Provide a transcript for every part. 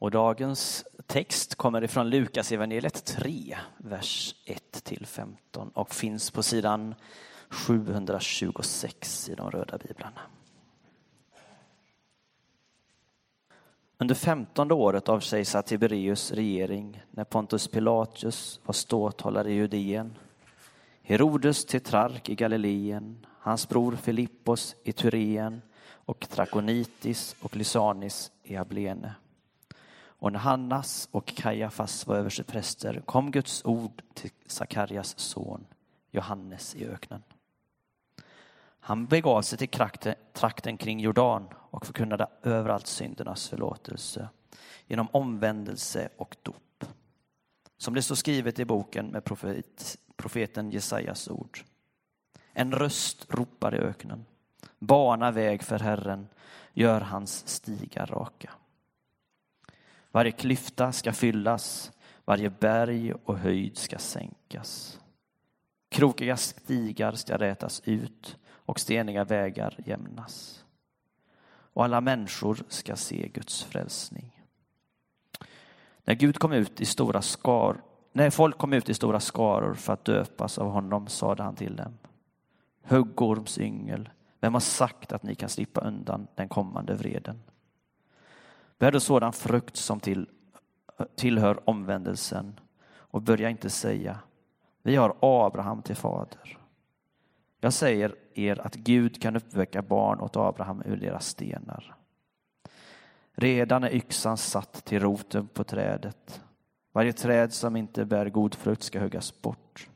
Och dagens text kommer ifrån Lukas evangeliet 3, vers 1–15 och finns på sidan 726 i de röda biblarna. Under femtonde året av kejsar Tiberius regering, när Pontus Pilatus var ståthållare i Judeen, Herodes tetrark i Galileen, hans bror Filippos i Tyreen och Trakonitis och Lysanis i Ablene. Och när Hannas och Kajafas var överstepräster kom Guds ord till Sakarias son Johannes i öknen. Han begav sig till trakten kring Jordan och förkunnade överallt syndernas förlåtelse genom omvändelse och dop. Som det står skrivet i boken med profet, profeten Jesajas ord. En röst ropar i öknen. Bana väg för Herren, gör hans stigar raka. Varje klyfta ska fyllas, varje berg och höjd ska sänkas. Krokiga stigar ska rätas ut och steniga vägar jämnas. Och alla människor ska se Guds frälsning. När Gud kom ut i stora skar, när folk kom ut i stora skaror för att döpas av honom sade han till dem. Huggorms yngel, vem har sagt att ni kan slippa undan den kommande vreden? Bär då sådan frukt som till, tillhör omvändelsen och börja inte säga vi har Abraham till fader. Jag säger er att Gud kan uppväcka barn åt Abraham ur deras stenar. Redan är yxan satt till roten på trädet. Varje träd som inte bär god frukt ska huggas bort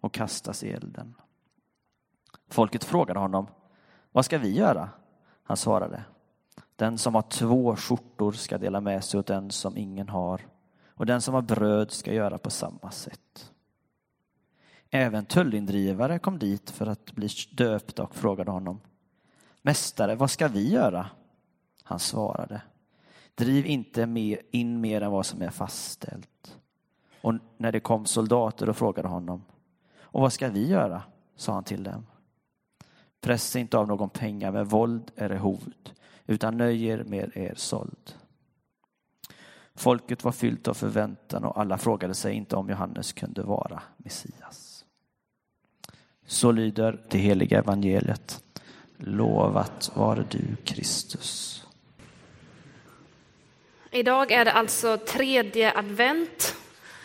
och kastas i elden. Folket frågade honom, vad ska vi göra? Han svarade, den som har två skjortor ska dela med sig åt den som ingen har och den som har bröd ska göra på samma sätt. Även tullindrivare kom dit för att bli döpta och frågade honom. Mästare, vad ska vi göra? Han svarade. Driv inte in mer än vad som är fastställt. Och när det kom soldater och frågade honom. Och vad ska vi göra? sa han till dem. Pressa inte av någon pengar med våld eller hot, utan nöj er med er såld. Folket var fyllt av förväntan och alla frågade sig inte om Johannes kunde vara Messias. Så lyder det heliga evangeliet. Lovat var du, Kristus. Idag är det alltså tredje advent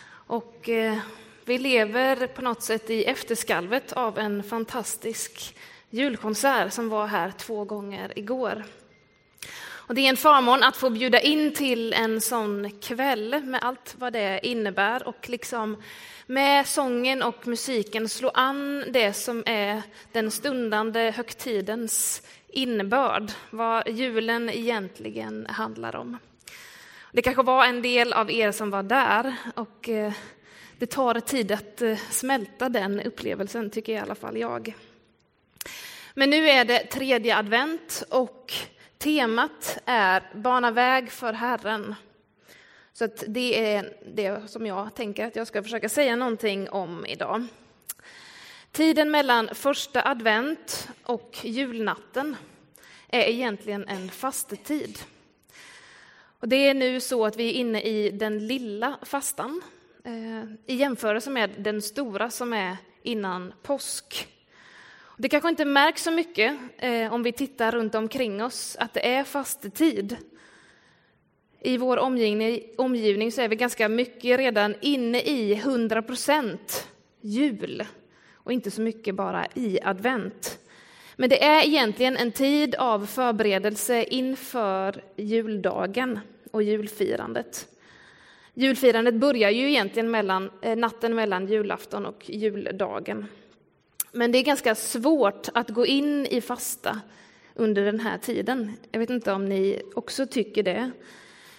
och eh, vi lever på något sätt i efterskalvet av en fantastisk julkonsert som var här två gånger igår. Och det är en förmån att få bjuda in till en sån kväll med allt vad det innebär och liksom med sången och musiken slå an det som är den stundande högtidens innebörd, vad julen egentligen handlar om. Det kanske var en del av er som var där och eh, det tar tid att eh, smälta den upplevelsen, tycker i alla fall jag. Men nu är det tredje advent och temat är Bana väg för Herren. Så det är det som jag tänker att jag ska försöka säga någonting om idag. Tiden mellan första advent och julnatten är egentligen en fastetid. Och det är nu så att vi är inne i den lilla fastan eh, i jämförelse med den stora som är innan påsk. Det kanske inte märks så mycket eh, om vi tittar runt omkring oss att det är fastetid. I vår omgivning, omgivning så är vi ganska mycket redan inne i 100 procent jul och inte så mycket bara i advent. Men det är egentligen en tid av förberedelse inför juldagen och julfirandet. Julfirandet börjar ju egentligen mellan, eh, natten mellan julafton och juldagen. Men det är ganska svårt att gå in i fasta under den här tiden. Jag vet inte om ni också tycker det.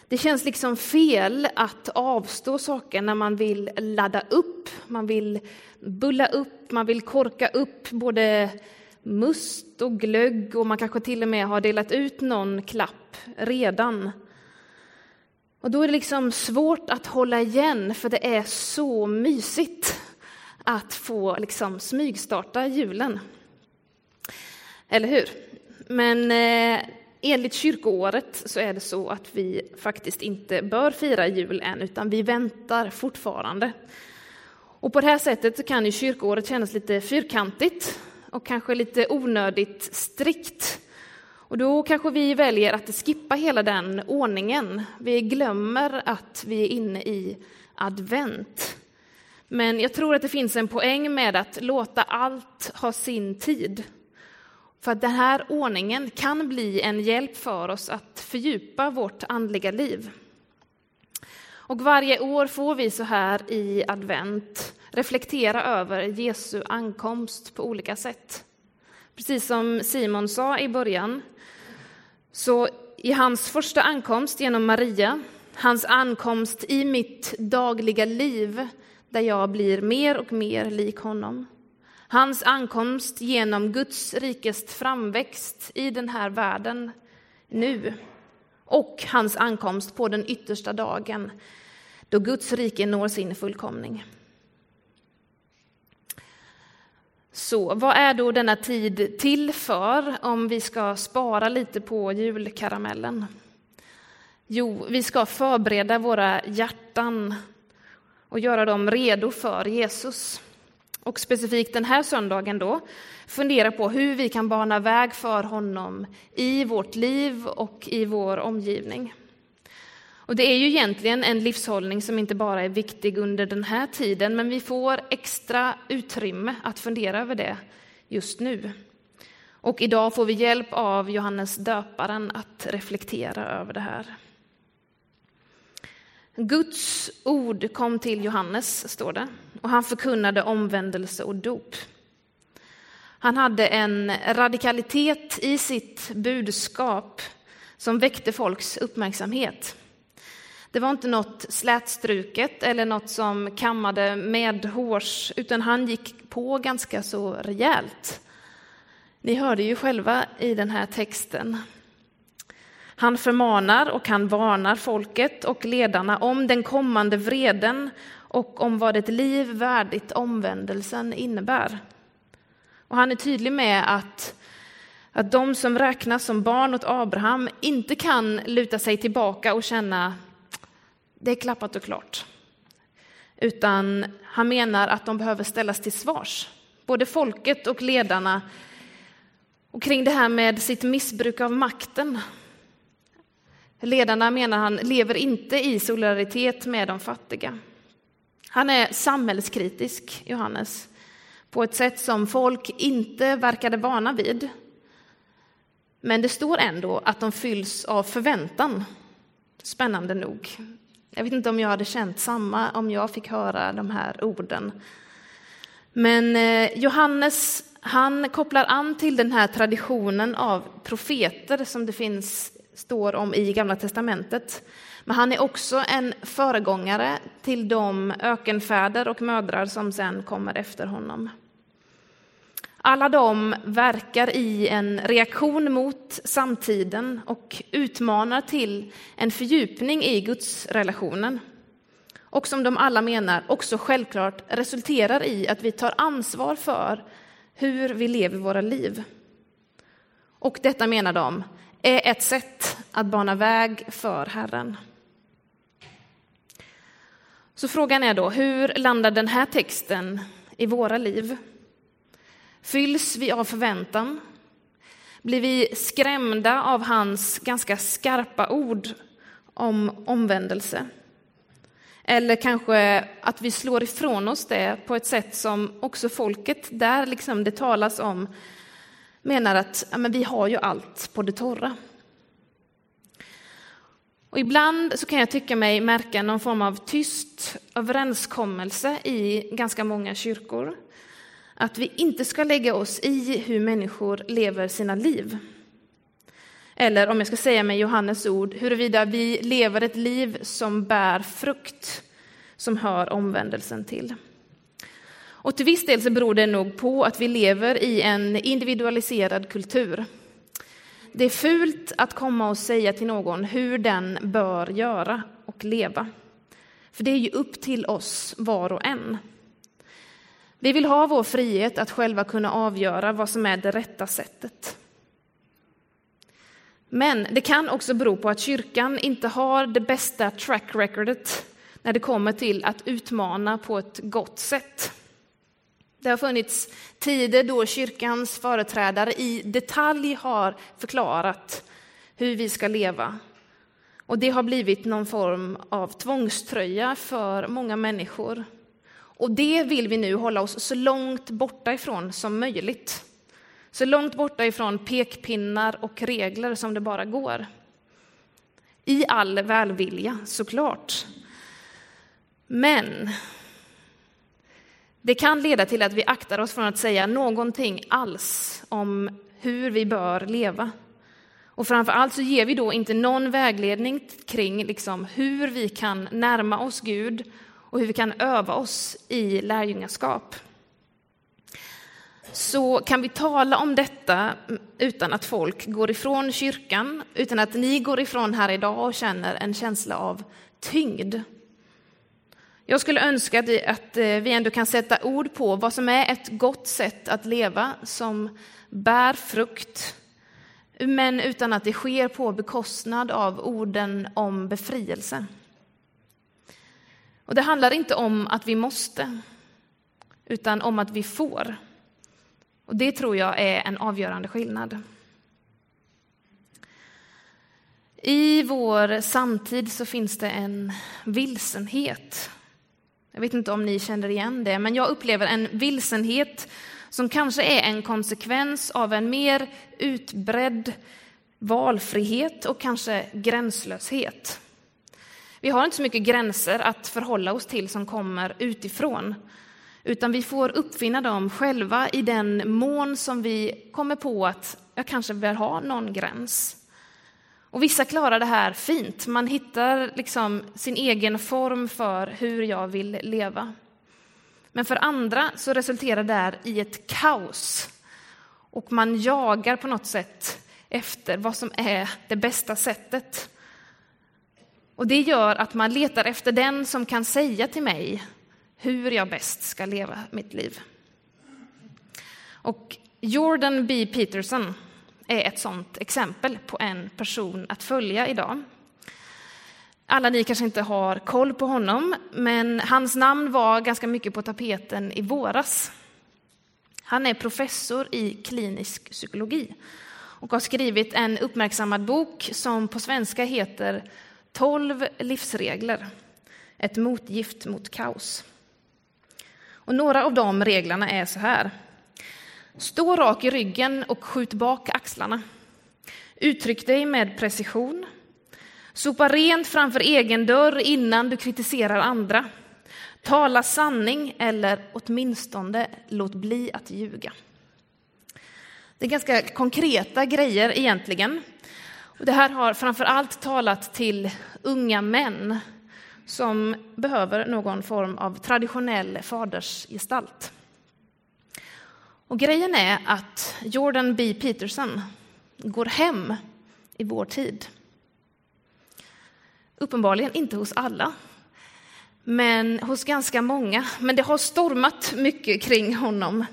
Det känns liksom fel att avstå saker när man vill ladda upp, man vill bulla upp, man vill korka upp både must och glögg och man kanske till och med har delat ut någon klapp redan. Och då är det liksom svårt att hålla igen för det är så mysigt att få liksom smygstarta julen. Eller hur? Men eh, enligt kyrkoåret så är det så att vi faktiskt inte bör fira jul än, utan vi väntar fortfarande. Och på det här sättet kan ju kyrkoåret kännas lite fyrkantigt och kanske lite onödigt strikt. Och då kanske vi väljer att skippa hela den ordningen. Vi glömmer att vi är inne i advent. Men jag tror att det finns en poäng med att låta allt ha sin tid. För att den här ordningen kan bli en hjälp för oss att fördjupa vårt andliga liv. Och varje år får vi så här i advent reflektera över Jesu ankomst på olika sätt. Precis som Simon sa i början, så i hans första ankomst genom Maria, hans ankomst i mitt dagliga liv där jag blir mer och mer lik honom. Hans ankomst genom Guds rikes framväxt i den här världen nu. Och hans ankomst på den yttersta dagen då Guds rike når sin fullkomning. Så vad är då denna tid till för om vi ska spara lite på julkaramellen? Jo, vi ska förbereda våra hjärtan och göra dem redo för Jesus. Och specifikt den här söndagen då fundera på hur vi kan bana väg för honom i vårt liv och i vår omgivning. Och det är ju egentligen en livshållning som inte bara är viktig under den här tiden, men vi får extra utrymme att fundera över det just nu. Och idag får vi hjälp av Johannes döparen att reflektera över det här. Guds ord kom till Johannes, står det, och han förkunnade omvändelse och dop. Han hade en radikalitet i sitt budskap som väckte folks uppmärksamhet. Det var inte något slätstruket eller något som kammade med hårs, utan han gick på ganska så rejält. Ni hörde ju själva i den här texten. Han förmanar och han varnar folket och ledarna om den kommande vreden och om vad ett liv värdigt omvändelsen innebär. Och han är tydlig med att, att de som räknas som barn åt Abraham inte kan luta sig tillbaka och känna det är klappat och klart. Utan han menar att de behöver ställas till svars, både folket och ledarna, och kring det här med sitt missbruk av makten. Ledarna, menar han, lever inte i solidaritet med de fattiga. Han är samhällskritisk, Johannes, på ett sätt som folk inte verkade vana vid. Men det står ändå att de fylls av förväntan, spännande nog. Jag vet inte om jag hade känt samma om jag fick höra de här orden. Men eh, Johannes, han kopplar an till den här traditionen av profeter som det finns, står om i Gamla testamentet. Men han är också en föregångare till de ökenfäder och mödrar som sen kommer efter honom. Alla de verkar i en reaktion mot samtiden och utmanar till en fördjupning i gudsrelationen. Och som de alla menar också självklart resulterar i att vi tar ansvar för hur vi lever våra liv. Och detta menar de är ett sätt att bana väg för Herren. Så frågan är då, hur landar den här texten i våra liv? Fylls vi av förväntan? Blir vi skrämda av hans ganska skarpa ord om omvändelse? Eller kanske att vi slår ifrån oss det på ett sätt som också folket, där liksom det talas om, menar att ja, men vi har ju allt på det torra. Och ibland så kan jag tycka mig märka någon form av tyst överenskommelse i ganska många kyrkor att vi inte ska lägga oss i hur människor lever sina liv. Eller om jag ska säga med Johannes ord, huruvida vi lever ett liv som bär frukt som hör omvändelsen till. Och till viss del så beror det nog på att vi lever i en individualiserad kultur. Det är fult att komma och säga till någon hur den bör göra och leva. För det är ju upp till oss var och en. Vi vill ha vår frihet att själva kunna avgöra vad som är det rätta sättet. Men det kan också bero på att kyrkan inte har det bästa track recordet när det kommer till att utmana på ett gott sätt. Det har funnits tider då kyrkans företrädare i detalj har förklarat hur vi ska leva. Och det har blivit någon form av tvångströja för många människor. Och det vill vi nu hålla oss så långt borta ifrån som möjligt. Så långt borta ifrån pekpinnar och regler som det bara går. I all välvilja, såklart. Men det kan leda till att vi aktar oss från att säga någonting alls om hur vi bör leva. Och framför allt så ger vi då inte någon vägledning kring liksom hur vi kan närma oss Gud och hur vi kan öva oss i lärjungaskap. Så kan vi tala om detta utan att folk går ifrån kyrkan, utan att ni går ifrån här idag och känner en känsla av tyngd. Jag skulle önska att eh, vi ändå kan sätta ord på vad som är ett gott sätt att leva som bär frukt, men utan att det sker på bekostnad av orden om befrielse. Och det handlar inte om att vi måste, utan om att vi får. Och det tror jag är en avgörande skillnad. I vår samtid så finns det en vilsenhet. Jag vet inte om ni känner igen det, men jag upplever en vilsenhet som kanske är en konsekvens av en mer utbredd valfrihet och kanske gränslöshet. Vi har inte så mycket gränser att förhålla oss till som kommer utifrån, utan vi får uppfinna dem själva i den mån som vi kommer på att jag kanske vill ha någon gräns. Och vissa klarar det här fint. Man hittar liksom sin egen form för hur jag vill leva. Men för andra så resulterar det här i ett kaos. Och man jagar på något sätt efter vad som är det bästa sättet. Och det gör att man letar efter den som kan säga till mig hur jag bäst ska leva mitt liv. Och Jordan B. Peterson är ett sådant exempel på en person att följa idag. Alla ni kanske inte har koll på honom, men hans namn var ganska mycket på tapeten i våras. Han är professor i klinisk psykologi och har skrivit en uppmärksammad bok som på svenska heter 12 livsregler, ett motgift mot kaos. Och några av de reglerna är så här. Stå rak i ryggen och skjut bak axlarna. Uttryck dig med precision. Sopa rent framför egen dörr innan du kritiserar andra. Tala sanning eller åtminstone låt bli att ljuga. Det är ganska konkreta grejer egentligen. Och det här har framför allt talat till unga män som behöver någon form av traditionell fadersgestalt. Och grejen är att Jordan B. Peterson går hem i vår tid. Uppenbarligen inte hos alla, men hos ganska många. Men det har stormat mycket kring honom.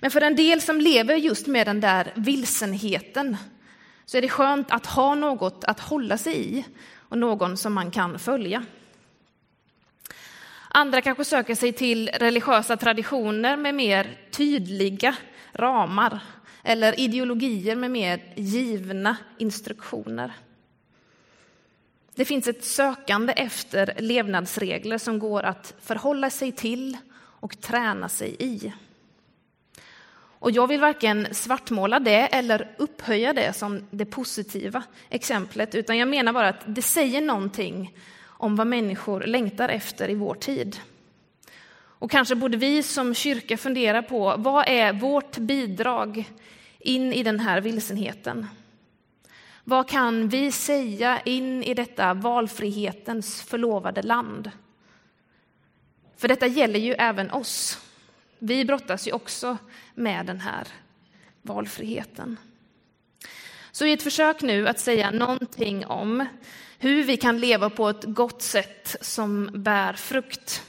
Men för en del som lever just med den där vilsenheten så är det skönt att ha något att hålla sig i och någon som man kan följa. Andra kanske söker sig till religiösa traditioner med mer tydliga ramar eller ideologier med mer givna instruktioner. Det finns ett sökande efter levnadsregler som går att förhålla sig till och träna sig i. Och jag vill varken svartmåla det eller upphöja det som det positiva exemplet, utan jag menar bara att det säger någonting om vad människor längtar efter i vår tid. Och kanske borde vi som kyrka fundera på vad är vårt bidrag in i den här vilsenheten? Vad kan vi säga in i detta valfrihetens förlovade land? För detta gäller ju även oss. Vi brottas ju också med den här valfriheten. Så i ett försök nu att säga någonting om hur vi kan leva på ett gott sätt som bär frukt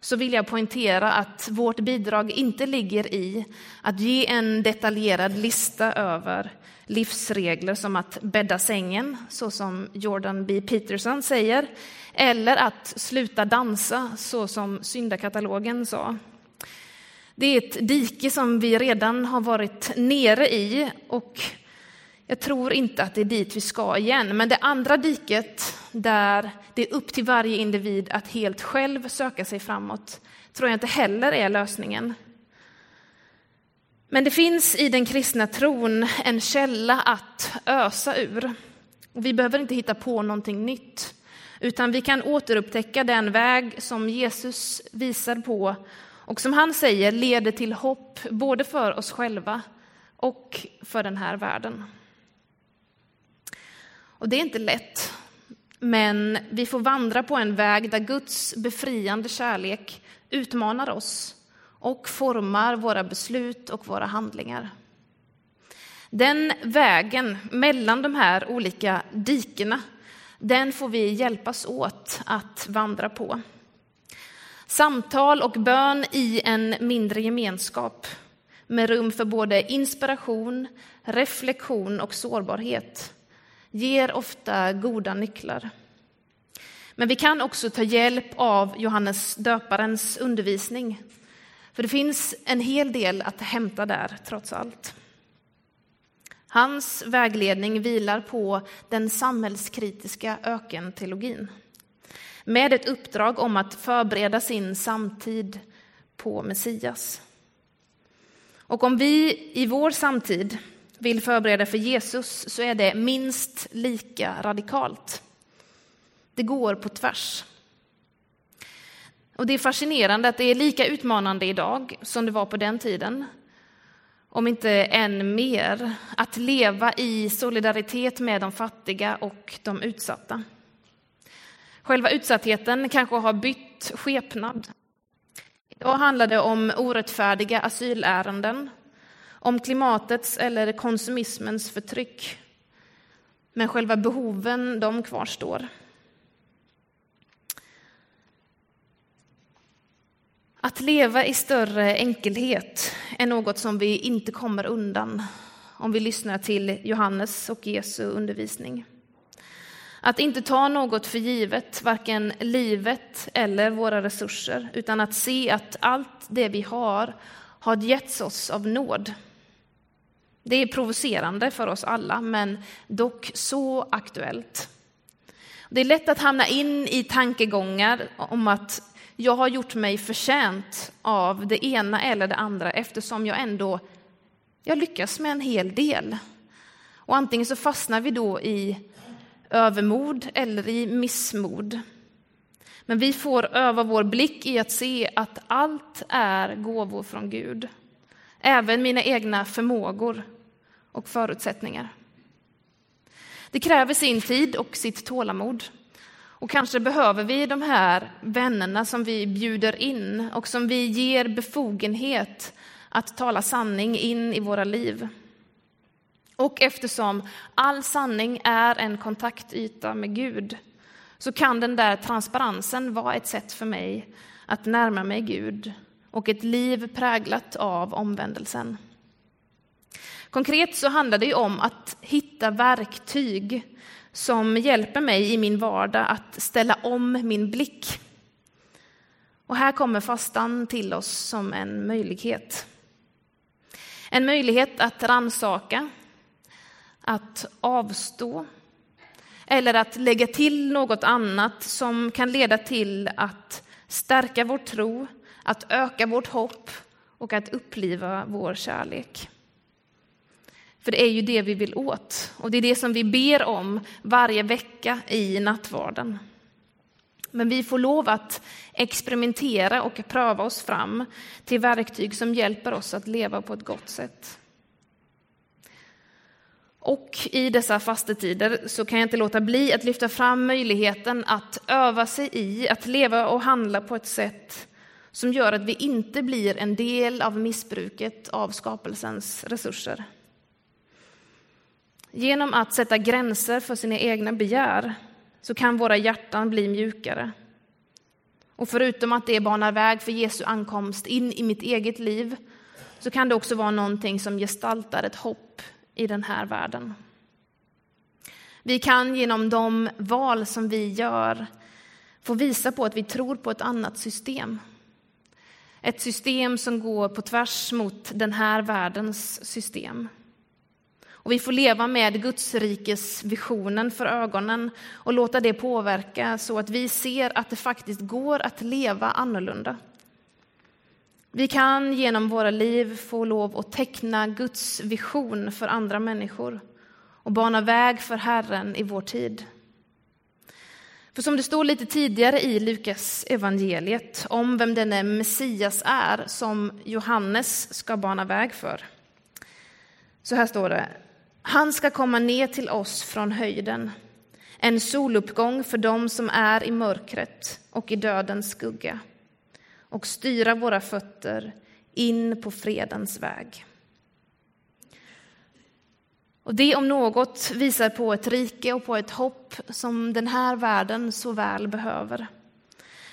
så vill jag poängtera att vårt bidrag inte ligger i att ge en detaljerad lista över livsregler som att bädda sängen, så som Jordan B. Peterson säger, eller att sluta dansa, så som syndakatalogen sa. Det är ett dike som vi redan har varit nere i och jag tror inte att det är dit vi ska igen. Men det andra diket, där det är upp till varje individ att helt själv söka sig framåt, tror jag inte heller är lösningen. Men det finns i den kristna tron en källa att ösa ur. Och vi behöver inte hitta på någonting nytt, utan vi kan återupptäcka den väg som Jesus visar på och som han säger leder till hopp både för oss själva och för den här världen. Och det är inte lätt, men vi får vandra på en väg där Guds befriande kärlek utmanar oss och formar våra beslut och våra handlingar. Den vägen mellan de här olika dikena, den får vi hjälpas åt att vandra på. Samtal och bön i en mindre gemenskap med rum för både inspiration, reflektion och sårbarhet ger ofta goda nycklar. Men vi kan också ta hjälp av Johannes döparens undervisning. För det finns en hel del att hämta där, trots allt. Hans vägledning vilar på den samhällskritiska ökenteologin med ett uppdrag om att förbereda sin samtid på Messias. Och om vi i vår samtid vill förbereda för Jesus så är det minst lika radikalt. Det går på tvärs. Och det är fascinerande att det är lika utmanande idag som det var på den tiden. Om inte än mer, att leva i solidaritet med de fattiga och de utsatta. Själva utsattheten kanske har bytt skepnad. Idag handlar det om orättfärdiga asylärenden, om klimatets eller konsumismens förtryck. Men själva behoven, de kvarstår. Att leva i större enkelhet är något som vi inte kommer undan om vi lyssnar till Johannes och Jesu undervisning. Att inte ta något för givet, varken livet eller våra resurser, utan att se att allt det vi har har getts oss av nåd. Det är provocerande för oss alla, men dock så aktuellt. Det är lätt att hamna in i tankegångar om att jag har gjort mig förtjänt av det ena eller det andra eftersom jag ändå jag lyckas med en hel del. Och antingen så fastnar vi då i övermod eller i missmod. Men vi får öva vår blick i att se att allt är gåvor från Gud. Även mina egna förmågor och förutsättningar. Det kräver sin tid och sitt tålamod. Och kanske behöver vi de här vännerna som vi bjuder in och som vi ger befogenhet att tala sanning in i våra liv. Och eftersom all sanning är en kontaktyta med Gud så kan den där transparensen vara ett sätt för mig att närma mig Gud och ett liv präglat av omvändelsen. Konkret så handlar det om att hitta verktyg som hjälper mig i min vardag att ställa om min blick. Och här kommer fastan till oss som en möjlighet. En möjlighet att ransaka, att avstå eller att lägga till något annat som kan leda till att stärka vår tro, att öka vårt hopp och att uppliva vår kärlek. För det är ju det vi vill åt och det är det som vi ber om varje vecka i nattvarden. Men vi får lov att experimentera och pröva oss fram till verktyg som hjälper oss att leva på ett gott sätt. Och i dessa fastetider så kan jag inte låta bli att lyfta fram möjligheten att öva sig i att leva och handla på ett sätt som gör att vi inte blir en del av missbruket av skapelsens resurser. Genom att sätta gränser för sina egna begär så kan våra hjärtan bli mjukare. Och förutom att det banar väg för Jesu ankomst in i mitt eget liv så kan det också vara någonting som gestaltar ett hopp i den här världen. Vi kan genom de val som vi gör få visa på att vi tror på ett annat system. Ett system som går på tvärs mot den här världens system. Och vi får leva med Guds rikes visionen för ögonen och låta det påverka så att vi ser att det faktiskt går att leva annorlunda. Vi kan genom våra liv få lov att teckna Guds vision för andra människor och bana väg för Herren i vår tid. För som det står lite tidigare i Lukas evangeliet om vem denne Messias är som Johannes ska bana väg för. Så här står det. Han ska komma ner till oss från höjden, en soluppgång för dem som är i mörkret och i dödens skugga och styra våra fötter in på fredens väg. Och det om något visar på ett rike och på ett hopp som den här världen så väl behöver.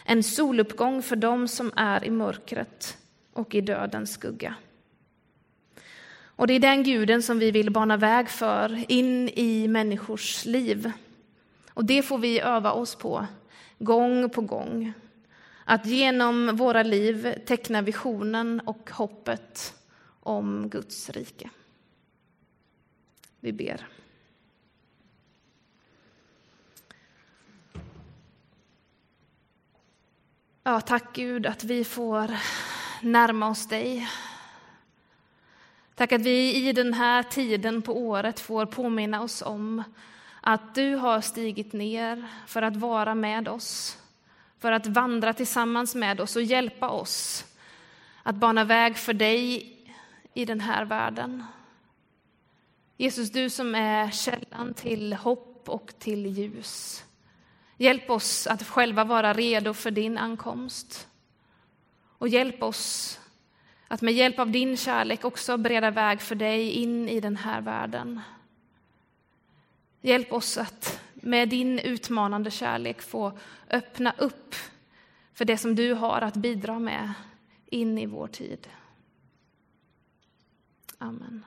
En soluppgång för dem som är i mörkret och i dödens skugga. Och det är den guden som vi vill bana väg för in i människors liv. Och det får vi öva oss på, gång på gång. Att genom våra liv teckna visionen och hoppet om Guds rike. Vi ber. Ja, tack Gud att vi får närma oss dig. Tack att vi i den här tiden på året får påminna oss om att du har stigit ner för att vara med oss, för att vandra tillsammans med oss och hjälpa oss att bana väg för dig i den här världen. Jesus, du som är källan till hopp och till ljus. Hjälp oss att själva vara redo för din ankomst. Och hjälp oss att med hjälp av din kärlek också bereda väg för dig in i den här världen. Hjälp oss att med din utmanande kärlek få öppna upp för det som du har att bidra med in i vår tid. Amen.